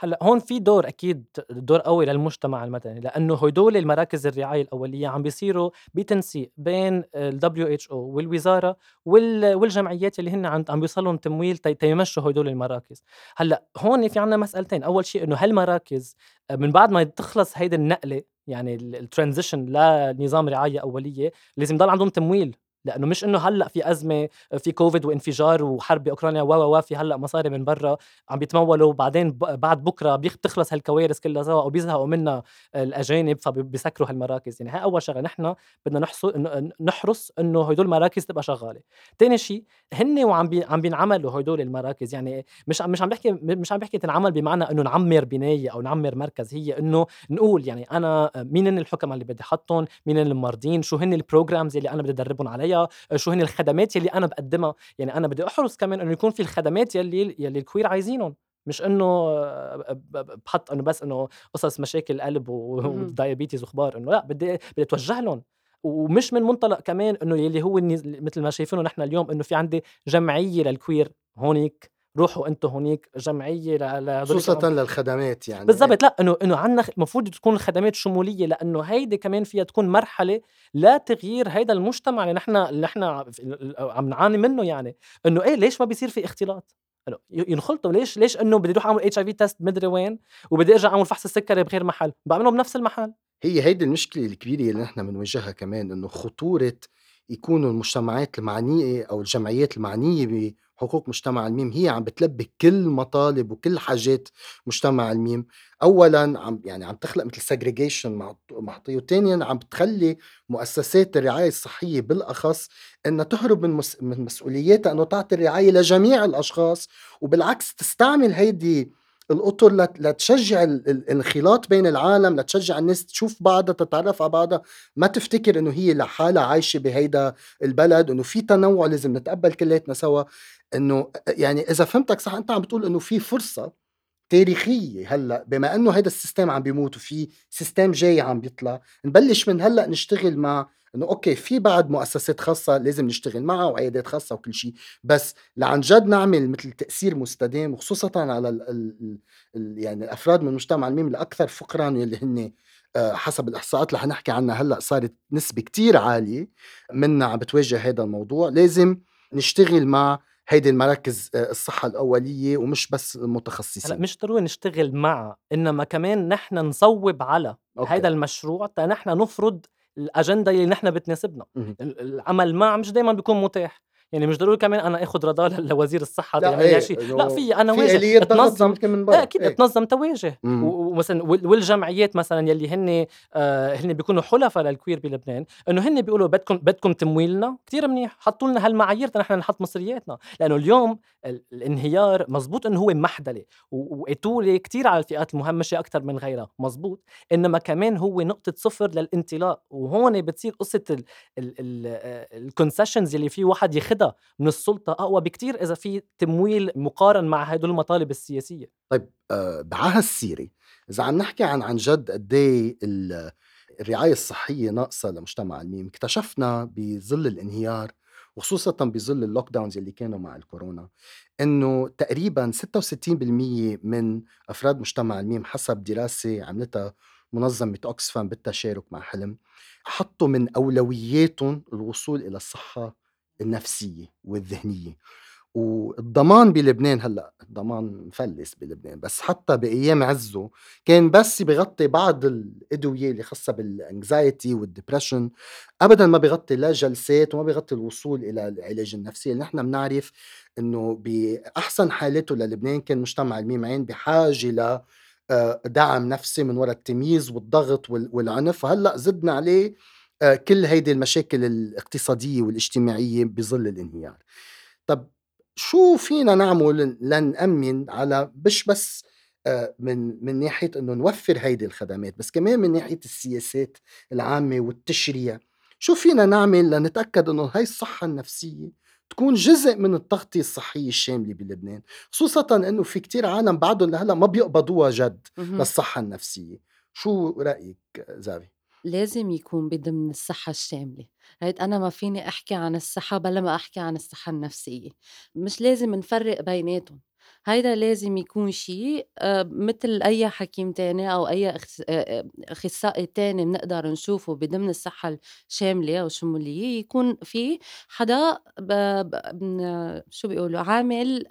هلأ هون في دور أكيد دور قوي للمجتمع المدني لأنه هدول المراكز الرعاية الأولية عم بيصيروا بتنسيق بين ال WHO والوزارة والجمعيات اللي هن عم بيوصلهم تمويل تيمشوا هدول المراكز. هلأ هون في عنا مسألتين أول شيء إنه هالمراكز من بعد ما تخلص هيدي النقلة يعني ال transition لنظام رعاية أولية لازم يضل عندهم تمويل. لأنه مش إنه هلأ في أزمة في كوفيد وانفجار وحرب باوكرانيا و و في هلأ مصاري من برا عم بيتمولوا وبعدين بعد بكرة بتخلص هالكوارث كلها سوا أو بيزهقوا منها الأجانب فبيسكروا هالمراكز. يعني هاي أول شغلة. نحن بدنا نحرص إنه هدول المراكز تبقى شغالة. ثاني شيء هن وعم بي عم بينعملوا هدول المراكز. يعني مش مش عم بحكي مش عم بحكي تنعمل بمعنى إنه نعمر بناية أو نعمر مركز. هي إنه نقول يعني أنا مين الحكماء اللي بدي احطهم مين الممرضين شو هن ال programs اللي أنا بدي ادربهم عليها؟ شو هن الخدمات يلي أنا بقدمها. يعني أنا بدي أحرص كمان إنه يكون في الخدمات يلي يلي ال queer عايزينهم. مش إنه بحط إنه بس إنه قصص مشاكل قلب و diabetes وخبار إنه لا بدي بدي أتوجه لهم. ومش من منطلق كمان إنه يلي هو مثل ما شايفينه نحن اليوم إنه في عندي جمعية لل queer هونيك. روحوا أنتم هونيك جمعية خصوصا للخدمات يعني. بالضبط لا إنه إنه عندنا المفروض تكون الخدمات شمولية لأنه هيدي كمان فيها تكون مرحلة لتغيير هيدا المجتمع اللي نحن اللي نحن عم نعاني منه يعني. إنه إيه ليش ما بيصير في اختلاط؟ ينخلطوا. ليش ليش إنه بدي أروح أعمل HIV test مدري وين وبدي أرجع أعمل فحص السكري بغير محل؟ بعمله بنفس المحل. هي هيدي المشكلة الكبيرة اللي نحن بنواجهها كمان إنه خطورة يكونوا المجتمعات المعنية أو الجمعيات المعنية حقوق مجتمع الميم هي عم بتلبي كل مطالب وكل حاجات مجتمع الميم. اولا عم يعني عم تخلق مثل سيجريجيشن محطيه وثانيا عم بتخلي مؤسسات الرعاية الصحية بالأخص إنها تهرب من مس من مسؤولياتها إنه تعطي الرعاية لجميع الأشخاص وبالعكس تستعمل هيدي الأطر لتشجع الانخلاط بين العالم لتشجع الناس تشوف بعضها تتعرف على بعضها. ما تفتكر إنه هي لحالها عايشة بهيدا البلد إنه في تنوع لازم نتقبل كلياتنا سوا. إنه يعني إذا فهمتك صح أنت عم بتقول إنه في فرصة تاريخية هلأ بما إنه هذا ال system عم بيموت وفي system جاي عم بيطلع نبلش من هلأ نشتغل مع إنه okay في بعد مؤسسات خاصة لازم نشتغل معها وعيادات خاصة وكل شيء بس لعن جد نعمل مثل تأثير مستدام وخصوصا على ال ال ال يعني الأفراد من المجتمع الميم الأكثر فقرا يلي هن آه، حسب الإحصاءات اللي حنحكي عنها هلأ صارت نسبة كتير عالية منا عم بتواجه هذا الموضوع لازم نشتغل مع هيدي المراكز آه، الصحة الأولية ومش بس المتخصصين. هلا مش ضروري نشتغل مع إنما كمان نحن نصوب على okay. هيدا المشروع تا نحن نفرض الأجندة اللي نحن بتناسبنا. العمل مع مش دايما بيكون متاح. يعني مش ضروري كمان أنا اخذ رضا لوزير الصحة لا إيه شيء. لا في أنا واجه. اتنظم. من إيه أكيد إيه. تنظم تواجه. ومثلا والجمعيات مثلا يلي هن آه هن بيكونوا حلفاء لل queer بلبنان إنه هن بيقولوا بدكم بدكم تمويلنا. كثير منيح. حطوا لنا هالمعايير نحن نحط مصرياتنا. لأنه اليوم الانهيار مزبوط إنه هو محدلة. وقتوله كثير على الفئات المهمشة أكثر من غيرها. مزبوط. إنما كمان هو نقطة صفر للانطلاق. وهون بتصير قصة الكونسيشنز يلي في واحد ياخذ من السلطة أقوى بكتير إذا في تمويل مقارن مع هدول المطالب السياسية. طيب آه بعها السيرة إذا عم نحكي عن عن جد قد إيه الرعاية الصحية ناقصة لمجتمع الميم اكتشفنا بظل الانهيار وخصوصا بظل ال lockdowns اللي كانوا مع الكورونا إنه تقريبا 66% من أفراد مجتمع الميم حسب دراسة عملتها منظمة اوكسفام بالتشارك مع حلم حطوا من أولوياتهم الوصول إلى الصحة النفسية والذهنية. والضمان بلبنان هلأ الضمان مفلس بلبنان بس حتى بأيام عزه كان بس بغطي بعض الأدوية اللي خاصة بال anxiety وال depression ابدا ما بغطي لا جلسات وما بغطي الوصول إلى العلاج النفسي. نحن بنعرف إنه بأحسن حالاته للبنان كان مجتمع الميم عين بحاجة ل آه، دعم نفسي من وراء التمييز والضغط والعنف. وهلا زدنا عليه كل هيدي المشاكل الاقتصادية والاجتماعية بظل الانهيار. طب شو فينا نعمل لنأمن على مش بس آه، من من ناحية إنه نوفر هيدي الخدمات بس كمان من ناحية السياسات العامة والتشريع؟ شو فينا نعمل لنتأكد إنه هاي الصحة النفسية تكون جزء من التغطية الصحية الشاملة بلبنان؟ خصوصا إنه في كتير عالم بعدهم لهلأ ما بيقبضوها جد للصحة النفسية. شو رأيك زافي لازم يكون بضمن الصحة الشاملة. هيد أنا ما فيني أحكي عن الصحة بلا ما أحكي عن الصحة النفسية. مش لازم نفرق بيناتهم. هيدا لازم يكون شيء آه، مثل أي حكيم تاني أو أي آه، آه، أخصائي تاني بنقدر نشوفه بضمن الصحة الشاملة أو الشمولية يكون في حدا. شو بيقولوا؟ عامل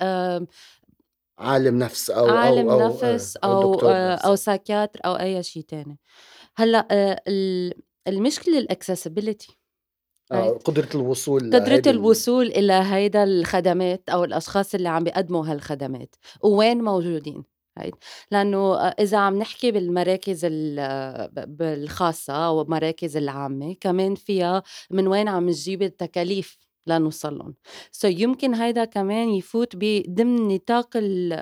عالم نفس أو عالم أو نفس أو أو, أو ساكياتر أو أي شيء تاني. هلأ آه، المشكلة الاكسسبيلتي آه قدرة الوصول قدرة الوصول إلى هيدا الخدمات أو الأشخاص اللي عم بيقدموا هالخدمات. ووين موجودين؟ هيد لأنه آه، إذا عم نحكي بالمراكز الخاصة أو المراكز العامة كمان فيها من وين عم نجيب التكاليف لنوصل لهم سو so يمكن هيدا كمان يفوت ضمن نطاق ال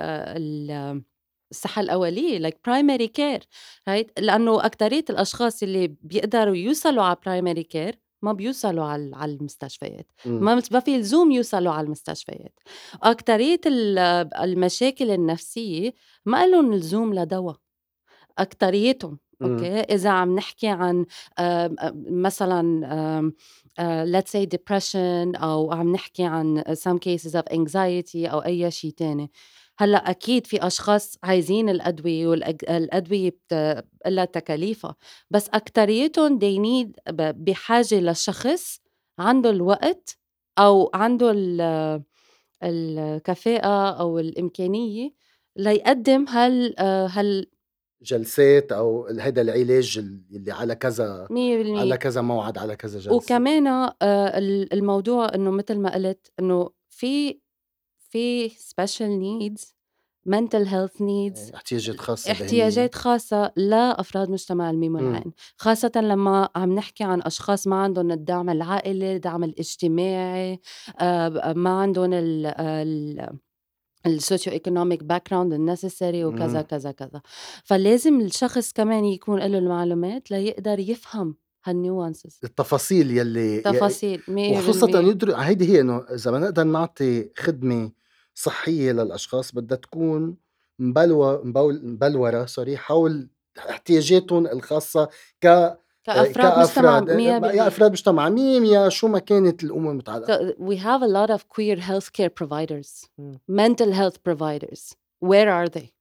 ال الصحة الأولية like primary care right لأنه أكترية الأشخاص اللي بيقدروا يوصلوا على primary care ما بيوصلوا على على المستشفيات. ما ما في لزوم يوصلوا على المستشفيات. أكترية المشاكل النفسية ما لهم لزوم لدواء. أكتريتهم أوكي إذا عم نحكي عن مثلا let's say depression أو عم نحكي عن some cases of anxiety أو أي شيء تاني. هلأ أكيد في أشخاص عايزين الأدوية والادويه لها تكاليفها بس أكتريتهم they need بحاجة لشخص عنده الوقت أو عنده الكفاءة أو الإمكانية ليقدم هال هال جلسات أو هذا العلاج اللي على كذا 100% على كذا موعد على كذا جلسة. وكمان آه، الموضوع إنه مثل ما قلت إنه في في special needs mental health needs احتياجات خاصة احتياجات خاصة لأفراد مجتمع الميم والعين خاصة لما عم نحكي عن أشخاص ما عندهم الدعم العائلي الدعم الاجتماعي آه، ما عندهم ال ال socio-economic background ال necessary وكذا كذا كذا. فلازم الشخص كمان يكون له المعلومات ليقدر يفهم هال nuances التفاصيل يلي تفاصيل وخصوصا يدرك هيدي هي إنه إذا ما نقدر نعطي خدمة صحيه للاشخاص بدها تكون مبلوى مبول مبلورة sorry حول احتياجاتهم الخاصة ك كأفراد مجتمع كأفراد مية يا. أفراد مجتمع ميم يا شو ما كانت الأمور المتعلقة So we have a lot of queer healthcare providers, mental health providers. Where are they?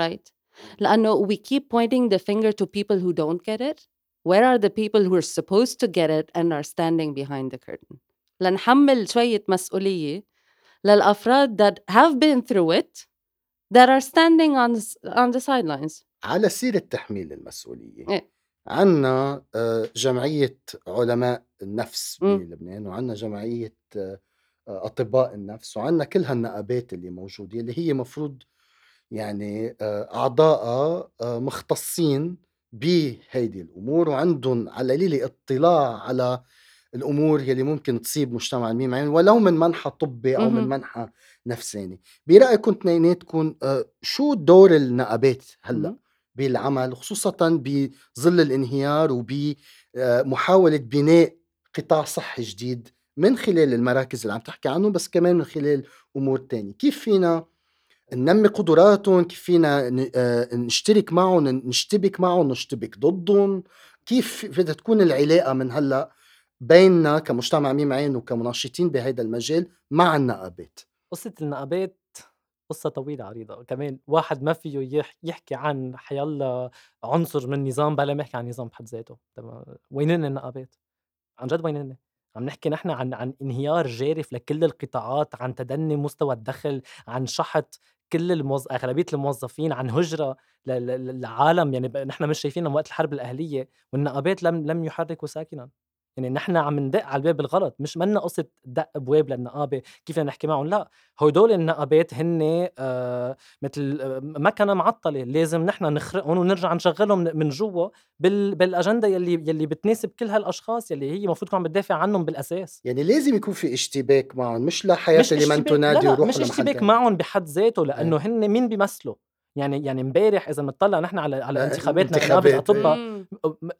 Right? لأنه we keep pointing the finger to people who don't get it. Where are the people who are supposed to get it and are standing behind the curtain? لنحمل شوية مسؤولية للأفراد that have been through it that are standing on the, on the sidelines. على سيرة تحميل المسؤولية إيه. عنا آه، جمعية علماء النفس. بلبنان وعنا جمعية آه، أطباء النفس وعنا كل هالنقابات اللي موجودة اللي هي مفروض يعني آه، آه، مختصين بهيدي الأمور وعندهم على القليلة اطلاع على الأمور يلي ممكن تصيب مجتمع الميم عين ولو من منحى طبي أو من. منحى نفساني برأيكم اثنيناتكم آه، شو دور النقابات مم. بالعمل خصوصا بظل الانهيار وبمحاولة بناء قطاع صحي جديد من خلال المراكز اللي عم تحكي عنه بس كمان من خلال أمور تانية كيف فينا ننمي قدراتهم كيف فينا آه، نشترك معهم نشتبك معهم نشتبك ضدهم كيف بدها تكون العلاقة من هلأ بيننا كمجتمع ميم عين وكمناشطين بهذا المجال مع النقابات قصة النقابات قصة طويلة عريضة كمان. واحد ما فيه يح- يحكي عن حيلا عنصر من نظام بلا ما يحكي عن نظام بحد ذاته. تمام. وينن النقابات؟ عن جد وينن عم نحكي نحن عن عن انهيار جارف لكل القطاعات عن تدني مستوى الدخل عن شحط كل الموظ... أغلبية الموظفين عن هجرة للعالم. يعني نحن مش شايفينهم وقت الحرب الأهلية والنقابات لم لم يحركوا ساكنا. يعني نحن عم ندق على الباب الغلط مش منا قصة دق ابواب للنقابه كيف بدنا نحكي معهم؟ لا هدول النقابات هن آه مثل آه، مكنة معطلة لازم نحن نخرقهم ونرجع نشغلهم من جوا بال بالأجندة يلي يلي بتناسب كل هالأشخاص يلي هي المفروض تكون عم بتدافع عنهم بالأساس. يعني لازم يكون في اشتباك معهم مش لحياة مش اللي لا تنادي لا وروحوا مش اشتباك. معهم بحد ذاته لأنه هن مين بيمثلوا؟ يعني يعني امبارح إذا بنطلع نحن على على آه، انتخاباتنا انتخابات، نقابه اطباء مم.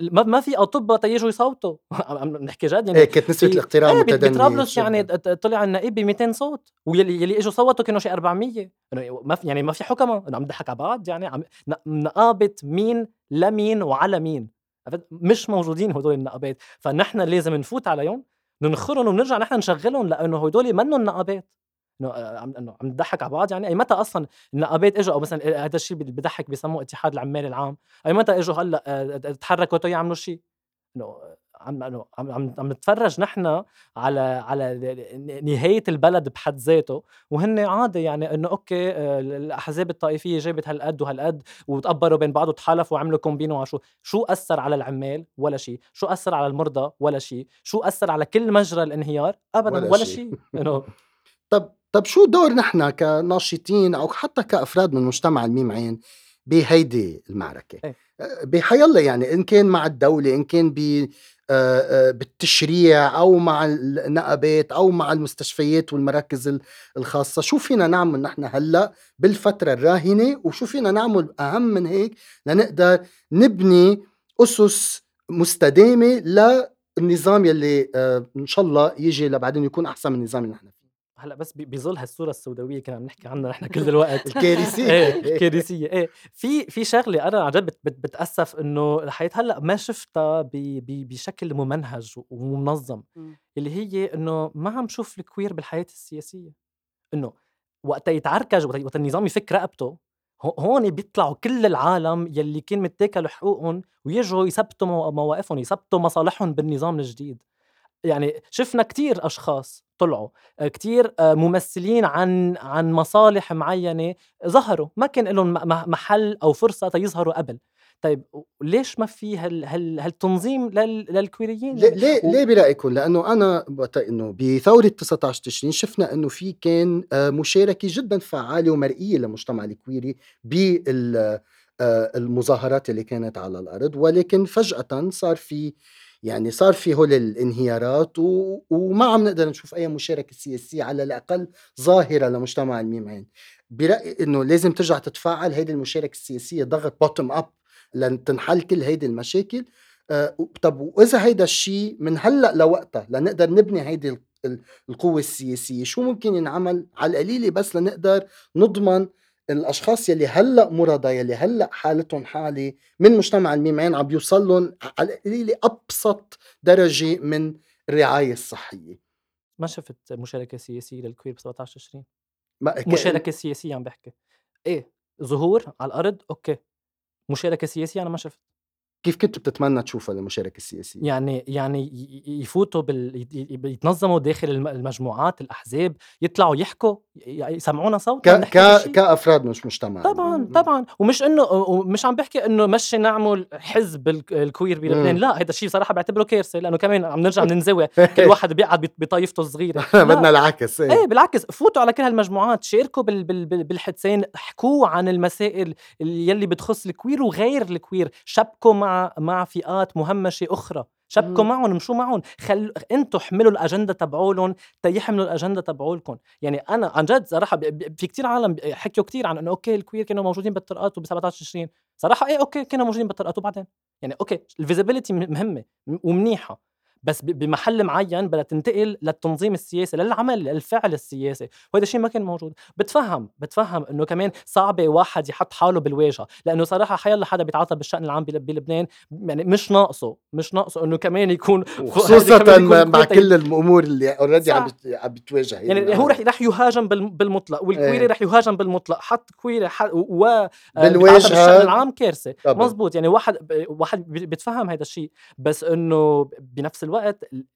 ما ما في أطباء تيجوا يصوتوا عم نحكي جد يعني إيه كانت نسبة في- الاقتراع إيه بت- متدنية بطرابلس. يعني طلع النقيب ب 200 صوت واللي يلي إجوا صوتوا كانوا شي 400 إنه ما في يعني ما في حكمة إنه عم نضحك على بعض يعني عم ن- نقابة مين لمين وعلى مين عرفت؟ مش موجودين هدول النقابات فنحن لازم نفوت عليهم ننخرهم ونرجع نحن نشغلهم لأنه هدول منهم نقابات إنه آه، عم إنه عم نضحك على بعض. يعني أي متى أصلا النقابات اجوا أو مثلا هذا الشيء بضحك بيسموه اتحاد العمال العام. أي متى إجوا هلأ آه، تحركوا تو يعملوا شيء إنه عم عم عم نتفرج نحن على على نهاية البلد بحد ذاته. وهن عادي يعني إنه أوكي آه، الأحزاب الطائفية جابت هالقد وهالقد وتقبروا بين بعض وتحالفوا وعملوا كومبينو وشو شو أثر على العمال؟ ولا شيء شو أثر على المرضى؟ ولا شيء شو أثر على كل مجرى الانهيار؟ ابدا ولا ولا, شيء. شيء إنه طب طب شو دور نحن كناشطين أو حتى كأفراد من مجتمع الميم عين بهيدي المعركة؟ إيه. أه، بحيالله يعني إن كان مع الدولة إن كان ب أه، أه، بالتشريع أو مع النقابات أو مع المستشفيات والمراكز ال- الخاصة شو فينا نعمل نحن هلأ بالفترة الراهنة؟ وشو فينا نعمل أهم من هيك لنقدر نبني أسس مستدامة للنظام يلي إن شاء الله يجي لبعدين يكون أحسن من النظام اللي نحن هلا بس بظل هالصوره السوداوية كنا عم نحكي عنها نحن كل الوقت. الكارثيه إيه كارثيه إيه في في شغلة أنا عن جد بت- بت- بتأسف إنه لحياة هلأ ما شفتها بشكل ممنهج ومنظم. اللي هي إنه ما عم شوف الكوير بالحياة السياسية. إنه وقت يتعركج وقت النظام يفك رقبته هو- هون بيطلعوا كل العالم يلي كان متاكل حقوقهم ويجوا يثبتوا مو- مواقفهم يثبتوا مصالحهم بالنظام الجديد. يعني شفنا كتير أشخاص طلعوا. آه، كتير آه، ممثلين عن عن مصالح معينة ظهروا ما كان لهم محل أو فرصة تيظهروا قبل. طيب ليش ما في هال هال هالتنظيم لل للكويريين ليه ليه, و- ليه برأيكم؟ لأنه أنا وقت إنه بثورة 19 تشرين شفنا إنه في كان آه، مشاركة جدا فعالة ومرئية للمجتمع الكويري بال المظاهرات اللي كانت على الأرض. ولكن فجأة صار في يعني صار في هول الانهيارات و... وما عم نقدر نشوف أي مشاركة سياسية على الأقل ظاهرة لمجتمع الميم عين برايي إنه لازم ترجع تتفاعل هيدي المشاركة السياسية ضغط bottom up لتنحل كل هيدي المشاكل. آه، طب وإذا هيدا الشيء من هلأ لوقتها لنقدر نبني هيدي ال- ال- القوة السياسية شو ممكن ينعمل؟ على القليلة بس لنقدر نضمن الأشخاص يلي هلأ مرضى يلي هلأ حالتهم حالة من مجتمع الميم عم بيوصل لهم على القليله أبسط درجة من الرعاية الصحية. ما شفت مشاركة سياسية لل queer ب 17 تشرين ما مشاركة سياسية عم بحكي. إيه ظهور على الأرض أوكي. مشاركة سياسية أنا ما شفت. كيف كنت بتتمنى تشوفها المشاركة السياسية؟ يعني يعني يفوتوا بال يتنظموا داخل المجموعات الأحزاب يطلعوا يحكوا يسمعونا صوت ك... ك... كأفراد مش مجتمع. طبعا طبعا. ومش إنه مش عم بحكي إنه مشي نعمل حزب ال queer بلبنان. لا هذا الشيء صراحة بعتبره كارثة لأنه كمان عم نرجع ننزوي كل واحد بيقعد بطايفته الصغيرة. بدنا العكس إيه. إيه بالعكس. فوتوا على كل هالمجموعات شاركوا بال... بال... بالحدثين احكوا عن المسائل يلي بتخص ال queer وغير ال queer. شبكوا مع مع فئات فئات مهمشة أخرى. شبكوا معهم مشوا معهم. خل أنتم حملوا الأجندة تبعولهم تيحملوا الأجندة تبعولكم. يعني أنا عن جد صراحة في كتير عالم حكيوا كتير عن إنه أوكي ال queer كانوا موجودين بالطرقات وب 17 تشرين صراحة إيه أوكي كانوا موجودين بالطرقات وبعدين؟ يعني أوكي ال visibility مهمة ومنيحة. بس بمحل معين بدها تنتقل للتنظيم السياسي للعمل للفعل السياسي. وهذا الشيء ما كان موجود. بتفهم بتفهم إنه كمان صعبه واحد يحط حاله بالواجهة لأنه صراحة حيلا حدا بيتعاطى بالشأن العام بلبنان يعني مش ناقصه مش ناقصه إنه كمان يكون خصوصا كمان مع كل الأمور اللي already عم عم بتواجه يعني, يعني هو رح رح يهاجم بالمطلق وال queer إيه. رح يهاجم بالمطلق. حط queer و آه، بالواجهة. بالشأن العام كارثة. مزبوط يعني واحد واحد بيتفهم هذا الشيء بس إنه بنفس الوقت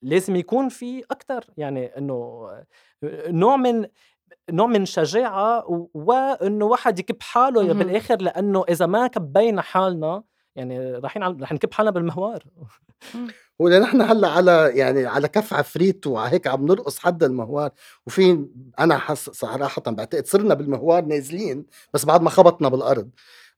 لازم يكون في أكثر يعني إنه نوع من نوع من شجاعة وإنه واحد يكب حاله بالآخر لأنه إذا ما كبينا حالنا يعني رايحين رح نكب حالنا بالمهوار هو نحن هلأ على يعني على كف عفريت وهيك عم نرقص حد المهوار وفي أنا حس صراحة بعتقد صرنا بالمهوار نازلين بس بعد ما خبطنا بالأرض.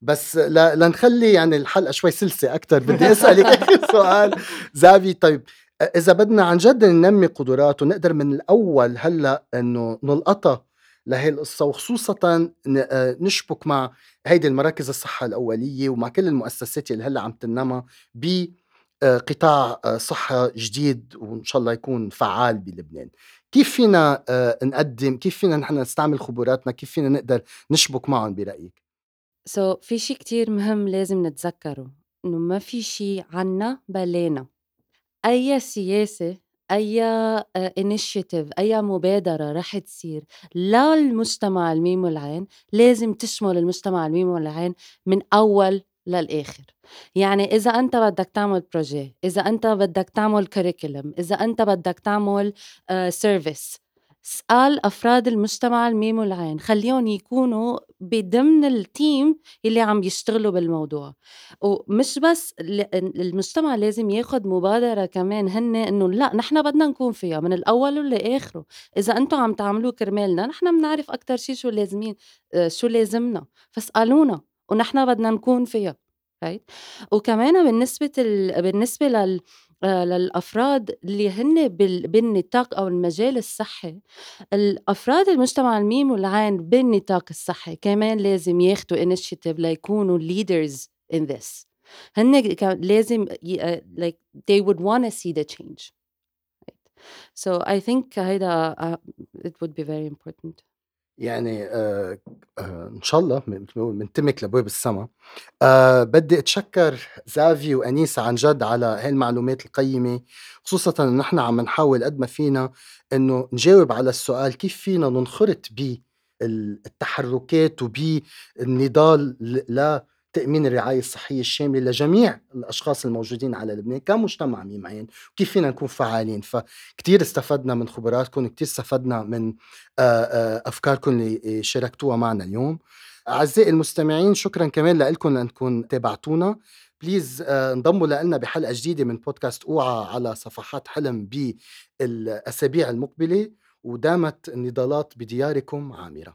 بس لنخلي يعني الحلقة شوي سلسة أكثر بدي أسألك آخر سؤال. زافي طيب إذا بدنا عن جد ننمي قدرات ونقدر من الأول هلأ إنه نلقطها لهي القصة وخصوصا نشبك مع هيدي المراكز الصحة الأولية ومع كل المؤسسات اللي هلأ عم تنمى بقطاع صحة جديد وإن شاء الله يكون فعال بلبنان. كيف فينا نقدم؟ كيف فينا نحن نستعمل خبراتنا؟ كيف فينا نقدر نشبك معهم برأيك؟ سو so, في شيء كتير مهم لازم نتذكره إنه ما في شيء عنا بلانا أي سياسة أي initiative أي مبادرة رح تصير للمجتمع الميم والعين لازم تشمل المجتمع الميم والعين من أول للآخر. يعني إذا أنت بدك تعمل projet إذا أنت بدك تعمل curriculum إذا أنت بدك تعمل service اسأل أفراد المجتمع الميم والعين خليهم يكونوا بضمن ال team اللي عم يشتغلوا بالموضوع. ومش بس المجتمع لازم ياخد مبادرة كمان هن إنه لا نحن بدنا نكون فيها من الأول لاخره إذا أنتم عم تعملوا كرمالنا نحن بنعرف أكثر شيء شو لازمين آه، شو لازمنا. فاسألونا ونحن بدنا نكون فيها right? وكمان بالنسبة ال... بالنسبة لل للأفراد اللي هن بالنطاق أو المجال الصحي. الأفراد المجتمع الميم والعين بالنطاق الصحي كمان لازم ياخدوا initiative ليكونوا leaders in this. هن لازم آه، like they would want to see the change. So I think هيدا uh, it would be very important. يعني آه آه إن شاء الله منتمك لابواب السما آه بدي أتشكر زافي وانيسا عن جد على هاي المعلومات القيمة خصوصا انه نحن عم نحاول قد ما فينا إنه نجاوب على السؤال كيف فينا ننخرط بالتحركات وبالنضال لا تأمين الرعاية الصحية الشاملة لجميع الأشخاص الموجودين على لبنان كمجتمع ميمعين وكيف فينا نكون فعالين. فكتير استفدنا من خبراتكم كتير استفدنا من أفكاركم اللي شاركتوها معنا اليوم. أعزائي المستمعين شكرا كمان لكم لأنكم تابعتونا. بليز انضموا لنا بحلقة جديدة من بودكاست أوعى على صفحات حلم بالأسابيع المقبلة ودامت النضالات بدياركم عامرة.